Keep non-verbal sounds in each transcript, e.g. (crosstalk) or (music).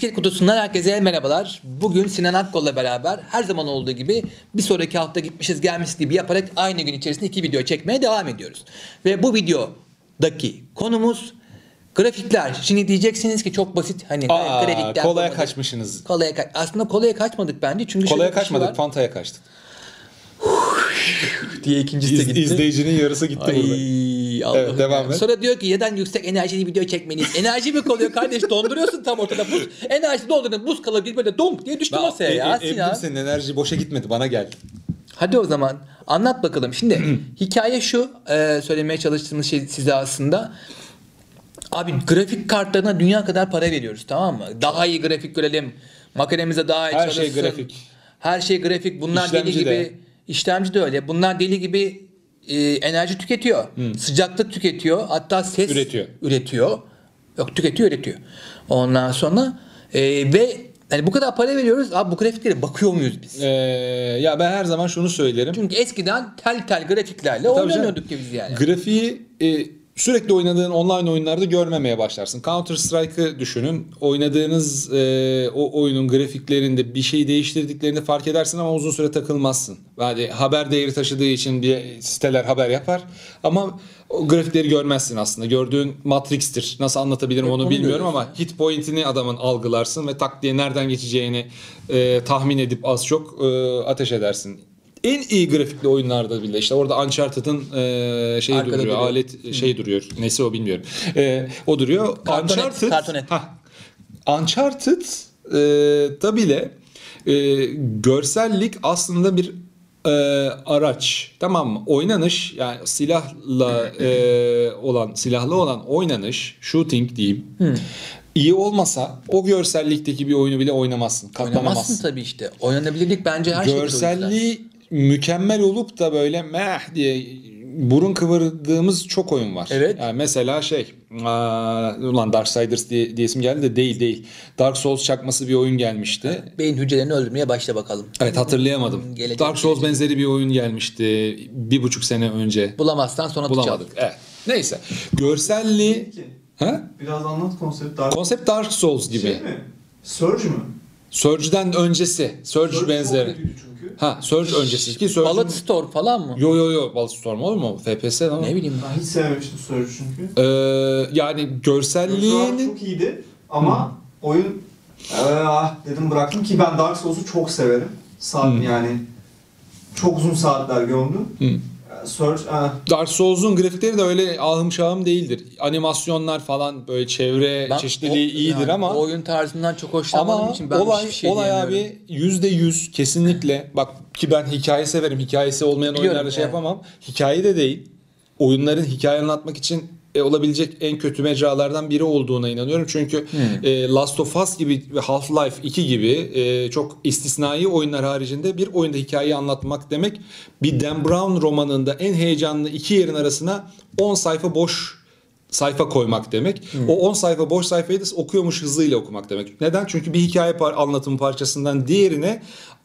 Disket kutusundan herkese merhabalar. Bugün Sinan Akkol'la beraber her zaman olduğu gibi bir sonraki hafta gitmişiz gelmişiz gibi yaparak aynı gün içerisinde iki video çekmeye devam ediyoruz. Ve bu videodaki konumuz grafikler. Şimdi diyeceksiniz ki çok basit hani Aa, grafikler. kolaya konuları- kaçmışsınız. Kolaya ka- Aslında kolaya kaçmadık bence çünkü Kolaya şey kaçmadık, var Fanta'ya kaçtık. (laughs) diye ikincisi İz, gitti. izleyicinin yarısı gitti burada. Ay Allah'ım Evet, devam ya. et. Sonra diyor ki neden yüksek enerjili video çekmeliyiz? Enerji mi kalıyor kardeş? Donduruyorsun tam ortada buz. Enerji doldurdun buz kalır bir böyle donk diye düştü masaya ya e, e, Sinan. senin enerji boşa gitmedi, bana gel. Hadi o zaman anlat bakalım. Şimdi (clears throat) hikaye şu e, söylemeye çalıştığımız şey size aslında. Abi grafik kartlarına dünya kadar para veriyoruz tamam mı? Daha iyi grafik görelim. Makinemize daha iyi Her şey çalışsın. grafik. Her şey grafik. Bunlar İşlemci deli gibi. de. işlemci de öyle. Bunlar deli gibi e, enerji tüketiyor. Sıcaklık tüketiyor. Hatta ses Üretiyor. üretiyor. Yok tüketiyor üretiyor. Ondan sonra e, ve yani bu kadar para veriyoruz. Abi bu grafiklere bakıyor muyuz biz? Ee, ya ben her zaman şunu söylerim. Çünkü eskiden tel tel grafiklerle Tabii oynanıyorduk ki biz yani. Grafiği e, sürekli oynadığın online oyunlarda görmemeye başlarsın. Counter Strike'ı düşünün. Oynadığınız e, o oyunun grafiklerinde bir şey değiştirdiklerini fark edersin ama uzun süre takılmazsın. Yani haber değeri taşıdığı için bir siteler haber yapar ama o grafikleri görmezsin aslında. Gördüğün Matrix'tir. Nasıl anlatabilirim Evet, onu, onu bilmiyorum görüyorsun. ama hit point'ini adamın algılarsın ve tak diye nereden geçeceğini e, tahmin edip az çok e, ateş edersin. En iyi grafikli oyunlarda bile işte orada Uncharted'ın e, şeyi Arkada duruyor, duruyor. alet şey duruyor. Nesi o bilmiyorum. E, o duruyor. Kartonet, Uncharted, kartonet. Hah. Uncharted e, da bile e, görsellik aslında bir e, araç. Tamam mı? Oynanış yani silahla e, olan silahlı olan oynanış, shooting diyeyim. iyi olmasa o görsellikteki bir oyunu bile oynamazsın. Oynamazsın Katlanamazsın. tabii işte. Oynanabilirlik bence her şey. Görselliği mükemmel olup da böyle meh diye burun kıvırdığımız çok oyun var. Evet. Yani mesela şey aa, ulan Darksiders diye, diye isim geldi de değil değil. Dark Souls çakması bir oyun gelmişti. Beyin hücrelerini öldürmeye başla bakalım. Evet hatırlayamadım. Hmm, gelecek, Dark Souls gelecek. benzeri bir oyun gelmişti bir buçuk sene önce. Bulamazsan sonra tutacağım. Bulamadık. Evet. Neyse. Görselliği... Peki. Ha? Biraz anlat konsept. Dark Konsept Dark Souls gibi. Şey mi? Surge mü? Surge'den öncesi. Surge, Surge benzeri. Ha Surge öncesi ki Surge... Bullet Store falan mı? Yo yo yo Ballstorm olur mu? FPS o. Ne bileyim ben. Hiç sevmemiştim Surge çünkü. Ee, yani Görsel olarak görselliğinin çok iyiydi ama oyun ah dedim bıraktım ki ben Dark Souls'u çok severim. Saat yani çok uzun saatler gömdüm. Surge ah, Dark Souls'un grafikleri de öyle ahım şahım değildir. Animasyonlar falan böyle çevre Ben çeşitliliği o- iyidir yani ama o oyun tarzından çok hoşlanmadığım ama için ben olay hiçbir şey olay diyemiyorum. abi yüzde yüz kesinlikle bak ki ben hikaye severim. Hikayesi olmayan Biliyorum, oyunlarda şey evet. yapamam. Hikaye de değil. Oyunların hikaye anlatmak için e, olabilecek en kötü mecralardan biri olduğuna inanıyorum. Çünkü e, Last of Us gibi ve Half-Life 2 gibi e, çok istisnai oyunlar haricinde bir oyunda hikayeyi anlatmak demek bir Dan Brown romanında en heyecanlı iki yerin arasına 10 sayfa boş sayfa koymak demek. O 10 sayfa boş sayfayı da okuyormuş hızıyla okumak demek. Neden? Çünkü bir hikaye par- anlatım parçasından diğerine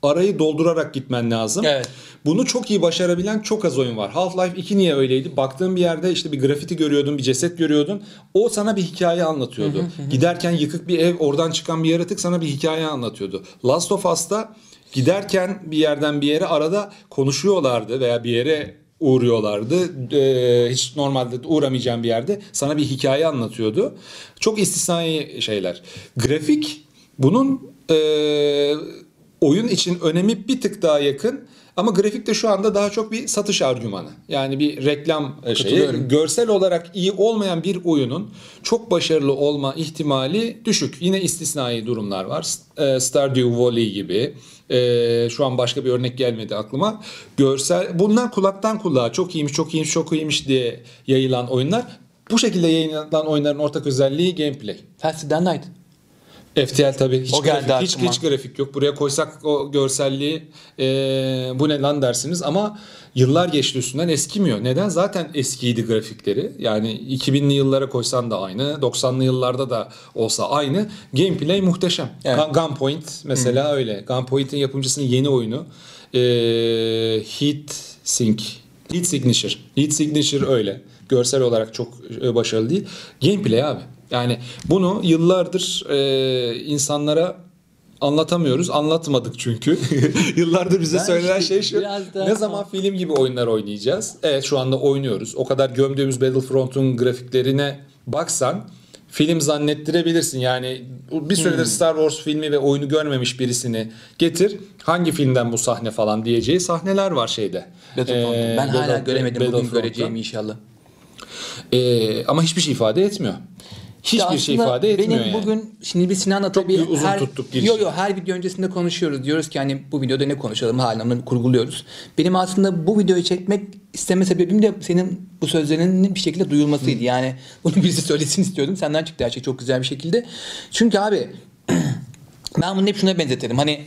arayı doldurarak gitmen lazım. Evet. Bunu çok iyi başarabilen çok az oyun var. Half-Life 2 niye öyleydi? Baktığın bir yerde işte bir grafiti görüyordun, bir ceset görüyordun. O sana bir hikaye anlatıyordu. Giderken yıkık bir ev, oradan çıkan bir yaratık sana bir hikaye anlatıyordu. Last of Us'ta giderken bir yerden bir yere arada konuşuyorlardı veya bir yere uğruyorlardı. Ee, hiç normalde uğramayacağın bir yerde sana bir hikaye anlatıyordu. Çok istisnai şeyler. Grafik bunun ee, oyun için önemi bir tık daha yakın. Ama grafik de şu anda daha çok bir satış argümanı. Yani bir reklam e, şeyi. Görsel olarak iyi olmayan bir oyunun çok başarılı olma ihtimali düşük. Yine istisnai durumlar var. E, Stardew Valley gibi. E, şu an başka bir örnek gelmedi aklıma. Görsel bunlar kulaktan kulağa çok iyiymiş, çok iyiymiş, çok iyiymiş diye yayılan oyunlar. Bu şekilde yayınlanan oyunların ortak özelliği gameplay. Faster Than Light. FTL tabii hiç, O geldi grafik, hiç, hiç grafik yok. Buraya koysak o görselliği e, bu ne lan dersiniz ama yıllar geçti üstünden eskimiyor. Neden? Zaten eskiydi grafikleri. Yani 2000'li yıllara koysan da aynı. 90'lı yıllarda da olsa aynı. Gameplay muhteşem. Evet. Gun- Gunpoint mesela öyle. Gunpoint'in yapımcısının yeni oyunu. E, Heat Sync. Heat Signature. Heat Signature öyle. Görsel olarak çok e, başarılı değil. Gameplay abi. Yani bunu yıllardır e, insanlara anlatamıyoruz. Anlatmadık çünkü. (laughs) yıllardır bize Ben söylenen (laughs) şey şu. Ne zaman (laughs) film gibi oyunlar oynayacağız? Evet şu anda oynuyoruz. O kadar gömdüğümüz Battlefront'un grafiklerine baksan film zannettirebilirsin. Yani bir süredir Hmm. Star Wars filmi ve oyunu görmemiş birisini getir. Hangi filmden bu sahne falan diyeceği sahneler var şeyde. Battlefront'un. Ee, ben hala göremedim bugün göreceğimi inşallah. Ee, ama hiçbir şey ifade etmiyor. Hiçbir şey ifade etmiyor benim yani. bugün şimdi biz Sinan'la Çok tabii bir uzun her, tuttuk girişi. Yo yo her video öncesinde konuşuyoruz. Diyoruz ki hani bu videoda ne konuşalım halen onu kurguluyoruz. Benim aslında bu videoyu çekmek isteme sebebim de senin bu sözlerinin bir şekilde duyulmasıydı. Yani (laughs) bunu birisi söylesin istiyordum. Senden çıktı her şey çok güzel bir şekilde. Çünkü abi (clears throat) ben bunu hep şuna benzetirim. Hani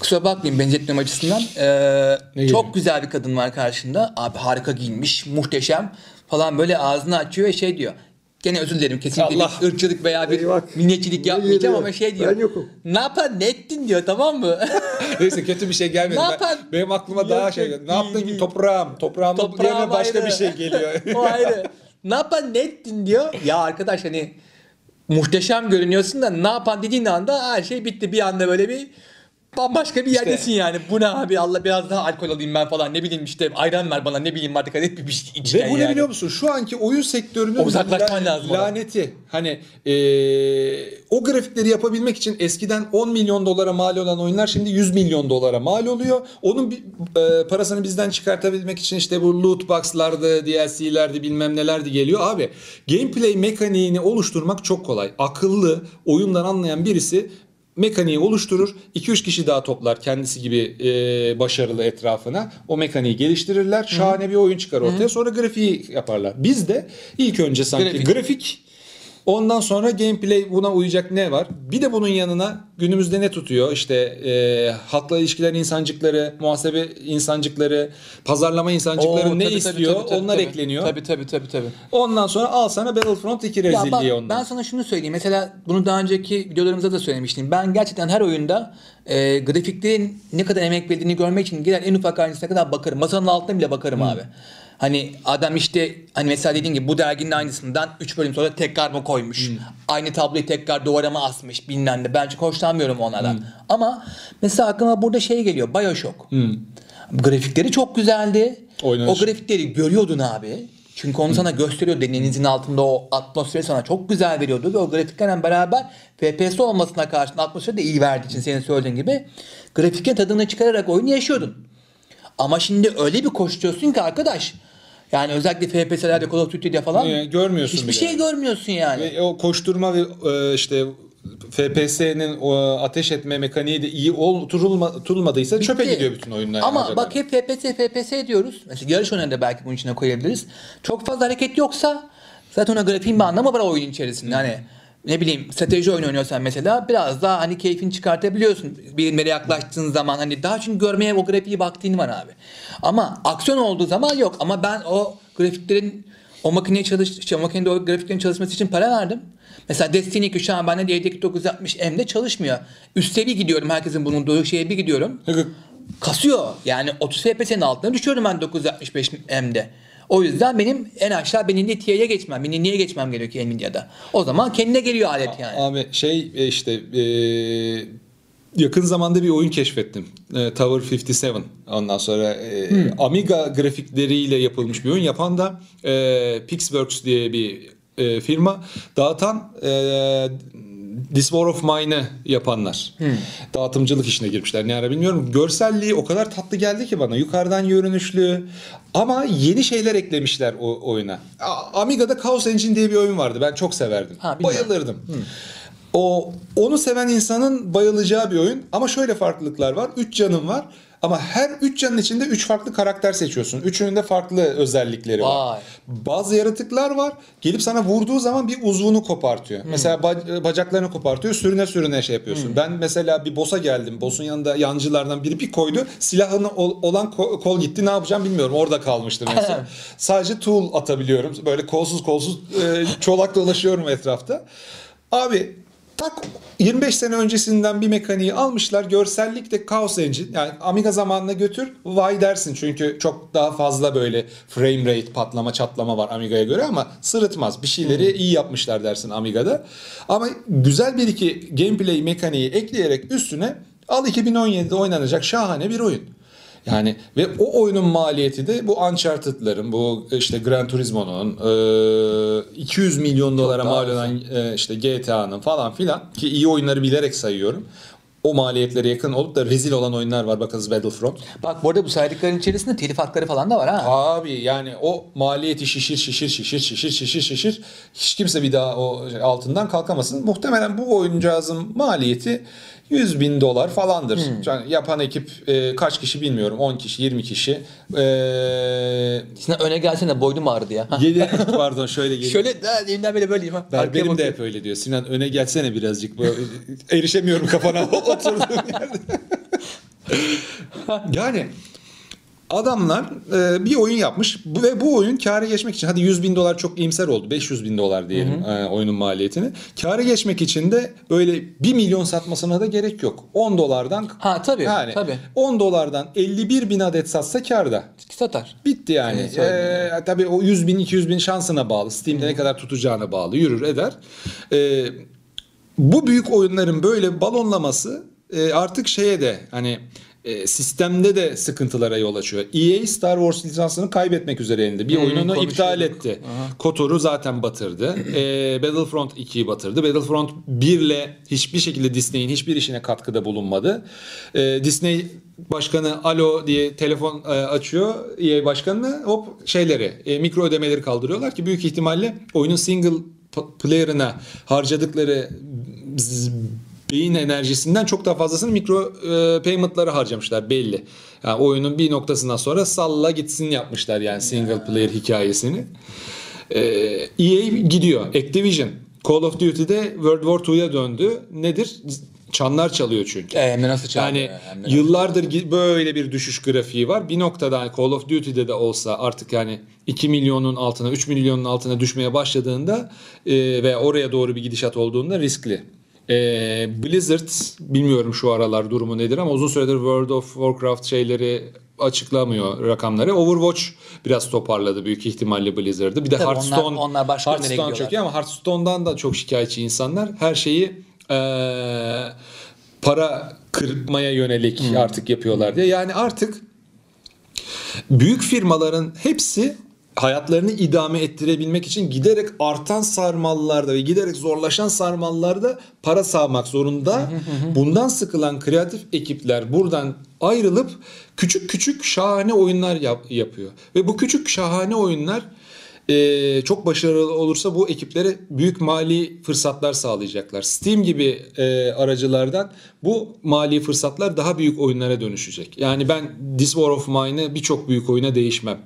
kusura bakmayın benzetmem açısından. Ee, Ne çok güzel bir kadın var karşında. Abi harika giyinmiş, muhteşem falan böyle ağzını açıyor ve şey diyor. Gene özür dilerim kesinlikle Allah. bir ırkçılık veya bir Eyvah. milliyetçilik yapmayacağım ama şey diyor. Ben yokum. Ne yapar ne ettin diyor tamam mı? (laughs) Neyse kötü bir şey gelmedi. Ne Ben- benim aklıma daha şey değil, Ne yaptın ki toprağım? Toprağım Toprağım yerine başka ayrı. bir şey geliyor. (laughs) o ayrı. Ne yapan ne ettin diyor. Ya arkadaş hani muhteşem görünüyorsun da ne yapan dediğin anda her şey bitti. Bir anda böyle bir bambaşka bir yerdesin yani. Bu ne abi Allah biraz daha alkol alayım ben falan ne bileyim işte ayran ver bana ne bileyim artık hadi bir şey içken Ve bu ne yani. biliyor musun? Şu anki oyun sektörünün Uzaklaşman lazım ona. laneti. Hani eee, o grafikleri yapabilmek için eskiden 10 milyon dolara mal olan oyunlar şimdi 100 milyon dolara mal oluyor. Onun bir, eee, parasını bizden çıkartabilmek için işte bu loot box'lardı, DLC'lerdi bilmem nelerdi geliyor. Abi gameplay mekaniğini oluşturmak çok kolay. Akıllı, oyundan anlayan birisi mekaniği oluşturur. 2-3 kişi daha toplar kendisi gibi eee, başarılı etrafına. O mekaniği geliştirirler. Şahane bir oyun çıkar ortaya. Sonra grafiği yaparlar. Biz de ilk önce sanki Grafik. grafik Ondan sonra gameplay buna uyacak ne var? Bir de bunun yanına günümüzde ne tutuyor? İşte e, halkla ilişkiler insancıkları, muhasebe insancıkları, pazarlama insancıkları Oo, ne tabii, istiyor? tabii, tabii, Onlar tabii. ekleniyor. Tabii tabii tabii tabii. Ondan sonra al sana Battlefront 2 Ya rezilliği bak, ondan. ben sana şunu söyleyeyim. Mesela bunu daha önceki videolarımızda da söylemiştim. Ben gerçekten her oyunda e, grafiklerin ne kadar emek verdiğini görmek için gider en ufak ayrıntısına kadar bakarım. Masanın altına bile bakarım abi. Hani adam işte hani mesela dediğin gibi bu derginin aynısından 3 bölüm sonra tekrar mı koymuş? Aynı tabloyu tekrar duvara mı asmış bilmem ne. Ben çok hoşlanmıyorum onlardan. Ama mesela aklıma burada şey geliyor. Bioshock. Grafikleri çok güzeldi. Oynanış. O grafikleri görüyordun abi. Çünkü onu sana gösteriyor denizin altında o atmosferi sana çok güzel veriyordu ve o grafiklerle beraber FPS olmasına karşın atmosferi de iyi verdiği için senin söylediğin gibi grafiklerin tadını çıkararak oyunu yaşıyordun. Ama şimdi öyle bir koşturuyorsun ki arkadaş yani özellikle FPS'lerde Call of Duty'de falan Ee, görmüyorsun hiçbir bile. şey görmüyorsun yani. Ve o koşturma ve e, işte FPS'nin o ateş etme mekaniği de iyi oturulma, oturulmadıysa çöpe gidiyor bütün oyunlar. Ama acaba. bak hep FPS FPS diyoruz. Mesela yarış oyunlarında belki bunun içine koyabiliriz. Çok fazla hareket yoksa zaten ona grafiğin bir anlamı var oyun içerisinde. Hani ne bileyim strateji oyunu oynuyorsan mesela biraz daha hani keyfini çıkartabiliyorsun. Birimlere yaklaştığın zaman hani daha çünkü görmeye o grafiği vaktin var abi. Ama aksiyon olduğu zaman yok. Ama ben o grafiklerin o makineye çalış, işte o makinede o grafiklerin çalışması için para verdim. Mesela Destiny 2 şu an bende DirectX 960M'de çalışmıyor. Üst seviye gidiyorum herkesin bulunduğu şeye bir gidiyorum kasıyor. Yani 30 FPS'nin altına düşüyorum ben 965M'de. O yüzden benim en aşağı benim de TI'ye geçmem. Benim niye geçmem gerekiyor Nvidia'da? O zaman kendine geliyor alet yani. Abi şey e, işte e, yakın zamanda bir oyun keşfettim. E, Tower 57. Ondan sonra e, Amiga grafikleriyle yapılmış bir oyun. Yapan da e, Pixworks diye bir e, firma. Dağıtan e, This War of Mine'ı yapanlar. Dağıtımcılık işine girmişler. Ne ara bilmiyorum. Görselliği o kadar tatlı geldi ki bana. Yukarıdan görünüşlü. Ama yeni şeyler eklemişler o oyuna. Amiga'da Chaos Engine diye bir oyun vardı. Ben çok severdim. Ha, bilmiyorum. Bayılırdım. O onu seven insanın bayılacağı bir oyun ama şöyle farklılıklar var. 3 canın var ama her 3 canın içinde 3 farklı karakter seçiyorsun. Üçünün de farklı özellikleri var. Vay. Bazı yaratıklar var. Gelip sana vurduğu zaman bir uzvunu kopartıyor. Mesela ba- bacaklarını kopartıyor. Sürüne sürüne şey yapıyorsun. Ben mesela bir boss'a geldim. Boss'un yanında yancılardan biri bir koydu. Silahını ol- olan ko- kol gitti. Ne yapacağım bilmiyorum. Orada kalmıştı mesela. (laughs) Sadece tool atabiliyorum. Böyle kolsuz kolsuz e, çolak dolaşıyorum etrafta. Abi tak 25 sene öncesinden bir mekaniği almışlar. Görsellik de Chaos Engine. Yani Amiga zamanına götür vay dersin. Çünkü çok daha fazla böyle frame rate patlama çatlama var Amiga'ya göre ama sırıtmaz. Bir şeyleri iyi yapmışlar dersin Amiga'da. Ama güzel bir iki gameplay mekaniği ekleyerek üstüne al 2017'de oynanacak şahane bir oyun. Yani ve o oyunun maliyeti de bu Uncharted'ların, bu işte Gran Turismo'nun, e, 200 milyon dolara mal olan e, işte GTA'nın falan filan ki iyi oyunları bilerek sayıyorum. O maliyetlere yakın olup da rezil olan oyunlar var bakınız Battlefront. Bak bu arada bu saydıkların içerisinde telif hakları falan da var ha. Abi yani o maliyeti şişir şişir şişir şişir şişir şişir hiç kimse bir daha o altından kalkamasın. Muhtemelen bu oyuncağızın maliyeti 100 bin dolar falandır. Yani yapan ekip e, kaç kişi bilmiyorum 10 kişi 20 kişi. E, Sinan öne gelsene boynum ağrıdı ya. Ha. yedi, (laughs) pardon şöyle geleyim. Şöyle de elimden böyle böyleyim ha. Ben, Arkaya benim de bakıyorum. hep öyle diyor. Sinan öne gelsene birazcık. Böyle, erişemiyorum kafana (laughs) oturduğum yerde. (laughs) yani adamlar e, bir oyun yapmış ve bu oyun kâra geçmek için hadi 100 bin dolar çok iyimser oldu 500 bin dolar diyelim e, oyunun maliyetini kâra geçmek için de böyle 1 milyon satmasına da gerek yok 10 dolardan Ha tabii yani tabii. 10 dolardan 51 bin adet satsa kârda Satar. Bitti yani. Öyle. Ee, tabii o 100 bin 200 bin şansına bağlı. Steam'de ne kadar tutacağına bağlı. Yürür eder. Ee, bu büyük oyunların böyle balonlaması e, artık şeye de hani e, sistemde de sıkıntılara yol açıyor. EA Star Wars lisansını kaybetmek üzere elinde. Bir Hmm, oyununu iptal etti. KOTOR'u zaten batırdı. Ee, Battlefront 2'yi batırdı. Battlefront 1 ile hiçbir şekilde Disney'in hiçbir işine katkıda bulunmadı. Ee, Disney başkanı alo diye telefon e, açıyor EA başkanına hop şeyleri e, mikro ödemeleri kaldırıyorlar ki büyük ihtimalle oyunun single player'ına harcadıkları beyin enerjisinden çok daha fazlasını mikro e, payment'lara harcamışlar belli. Yani oyunun bir noktasından sonra salla gitsin yapmışlar yani single player hikayesini. Ee, EA gidiyor. Activision Call of Duty'de World War II'ya döndü. Nedir? Çanlar çalıyor çünkü. E, hem de nasıl çaldı Yani ya, hem yıllardır böyle bir düşüş grafiği var. Bir noktada hani Call of Duty'de de olsa artık yani 2 milyonun altına 3 milyonun altına düşmeye başladığında e, ve oraya doğru bir gidişat olduğunda riskli. E, Blizzard bilmiyorum şu aralar durumu nedir ama uzun süredir World of Warcraft şeyleri açıklamıyor rakamları. Overwatch biraz toparladı büyük ihtimalle Blizzard'ı. Bir de Tabii onlar- Hearthstone onlar başka nereye Hearthstone çok iyi ama Hearthstone'dan da çok şikayetçi insanlar. Her şeyi eee, para kırpmaya yönelik artık yapıyorlar diye. Yani artık büyük firmaların hepsi hayatlarını idame ettirebilmek için giderek artan sarmallarda ve giderek zorlaşan sarmallarda para sağmak zorunda. Bundan sıkılan kreatif ekipler buradan ayrılıp küçük küçük şahane oyunlar yap- yapıyor. Ve bu küçük şahane oyunlar e, çok başarılı olursa bu ekiplere büyük mali fırsatlar sağlayacaklar. Steam gibi e, aracılardan bu mali fırsatlar daha büyük oyunlara dönüşecek. Yani ben This War of Mine'ı birçok büyük oyuna değişmem.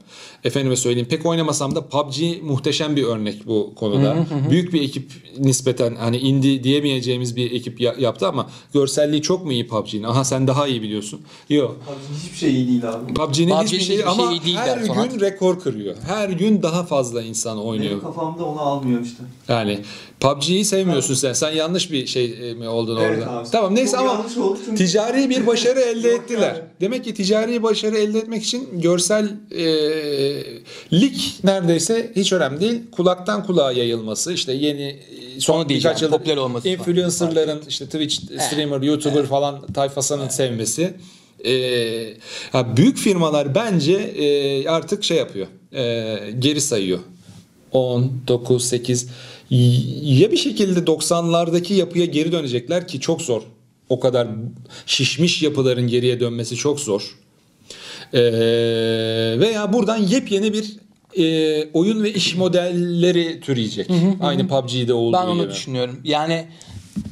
Efendime söyleyeyim pek oynamasam da PUBG muhteşem bir örnek bu konuda. Büyük bir ekip nispeten hani indie diyemeyeceğimiz bir ekip ya- yaptı ama görselliği çok mu iyi PUBG'nin? Aha sen daha iyi biliyorsun. Yok. Abi hiçbir şey iyi değil abi. PUBG'nin PUBG'nin hiçbir şey ama şey iyi değil her gün rekor kırıyor. Her gün daha fazla insan oynuyor. Benim kafamda onu almıyor işte. Yani PUBG'yi sevmiyorsun sen. Sen yanlış bir şey e, mi oldun Evet orada? abi. Tamam neyse Çok ama yanlış oldu çünkü- ticari bir başarı elde (laughs) Yok ettiler. yani. Demek ki ticari başarı elde etmek için görsel e, lik neredeyse hiç önemli değil. Kulaktan kulağa yayılması işte yeni son birkaç yılda popüler olması falan. influencerların işte Twitch streamer, YouTuber falan tayfasının sevmesi. E, büyük firmalar bence e, artık şey yapıyor. e, geri sayıyor. 10, 9, 8 ya bir şekilde 90'lardaki yapıya geri dönecekler ki çok zor. O kadar şişmiş yapıların geriye dönmesi çok zor. Ee, veya buradan yepyeni bir e, oyun ve iş modelleri türeyecek. Aynı PUBG'de olduğu Ben onu gibi. düşünüyorum. Yani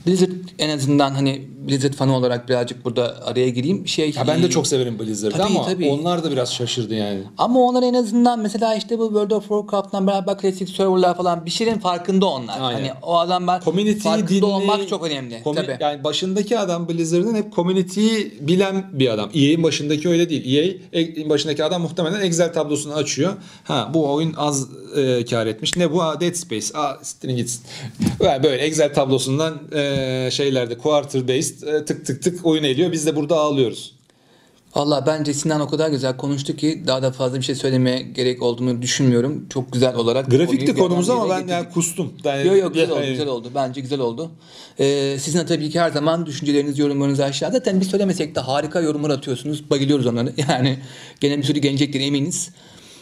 Blizzard en azından hani Blizzard fanı olarak birazcık burada araya gireyim. Şey Ya ben de çok severim Blizzard'ı Tabii, ama tabii. onlar da biraz şaşırdı yani. Ama onlar en azından mesela işte bu World of Warcraft'tan beraber klasik serverlar falan bir şeylerin farkında onlar. Aynen. Hani o adam ben Community'yi farkında dinley- olmak çok önemli. Komü- Tabii. Yani başındaki adam Blizzard'ın hep community'yi bilen bir adam. EA'in başındaki öyle değil. EA'in başındaki adam muhtemelen Excel tablosunu açıyor. Ha bu oyun az e, kar etmiş. Ne bu? Aa, Dead Space. Aa gitsin. Böyle Excel tablosundan e, şeylerde quarter based e, tık tık tık oyun eliyor. Biz de burada ağlıyoruz. Allah bence Sinan o kadar güzel konuştu ki daha da fazla bir şey söylemeye gerek olduğunu düşünmüyorum. Çok güzel olarak. Grafikti konumuz ama ben yani kustum. (laughs) Yani, Yok yok güzel oldu, güzel oldu. Bence güzel oldu. Ee, sizin tabii ki her zaman düşünceleriniz, yorumlarınız aşağıda. Zaten biz söylemesek de harika yorumlar atıyorsunuz. Bayılıyoruz onları. (laughs) Yani gene bir sürü gelecektir eminiz.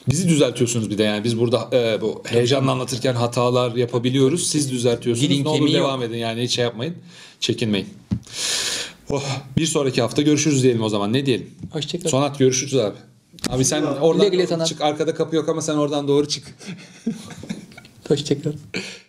Bizi düzeltiyorsunuz bir de yani biz burada e, bu heyecanla anlatırken hatalar yapabiliyoruz. Siz düzeltiyorsunuz. Dilin ne olur devam edin yani hiç şey yapmayın. Çekinmeyin. Oh, bir sonraki hafta görüşürüz diyelim o zaman. Ne diyelim? Hoşçakalın. Sonat görüşürüz abi. Abi sen Güle oradan güle sana. çık arkada kapı yok ama sen oradan doğru çık. Hoşçakalın. (laughs)